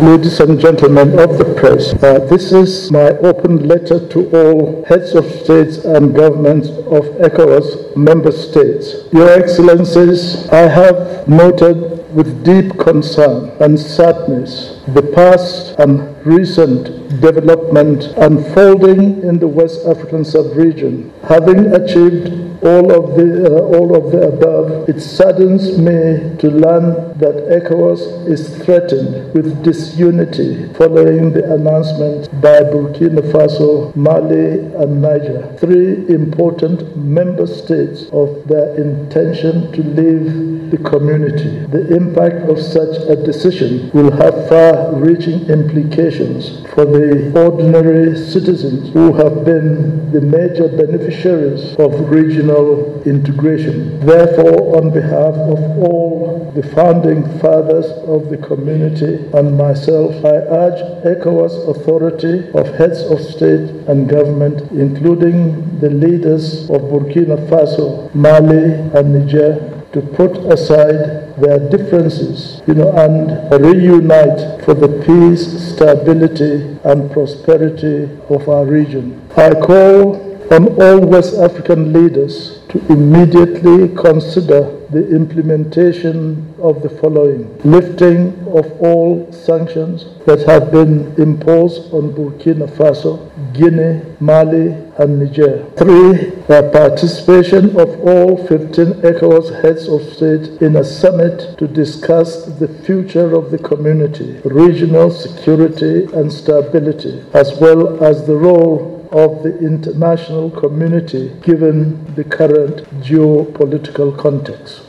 ladies and gentlemen of the press, uh, this is my open letter to all heads of states and governments of ECOWAS member states. Your Excellencies, I have noted with deep concern and sadness the past and recent development unfolding in the West African sub-region. Having achieved all of the uh, all of the above, it saddens me to learn that ECOWAS is threatened with disunity following the announcement by Burkina Faso, Mali, and Niger, three important member states of their intention to leave the community. The impact of such a decision will have far-reaching implications for the ordinary citizens who have been the major beneficiaries of regional integration. Therefore, on behalf of all the founding fathers of the community and myself, I urge ECOWAS authority of heads of state and government, including the leaders of Burkina Faso, Mali, and Niger, to put aside their differences, you know, and reunite for the peace, stability, and prosperity of our region. I call on all West African leaders to immediately consider the implementation of the following lifting of all sanctions that have been imposed on Burkina Faso, Guinea, Mali, and Niger. Three, the participation of all 15 ECOWAS heads of state in a summit to discuss the future of the community, regional security and stability, as well as the role of the international community given the current geopolitical context.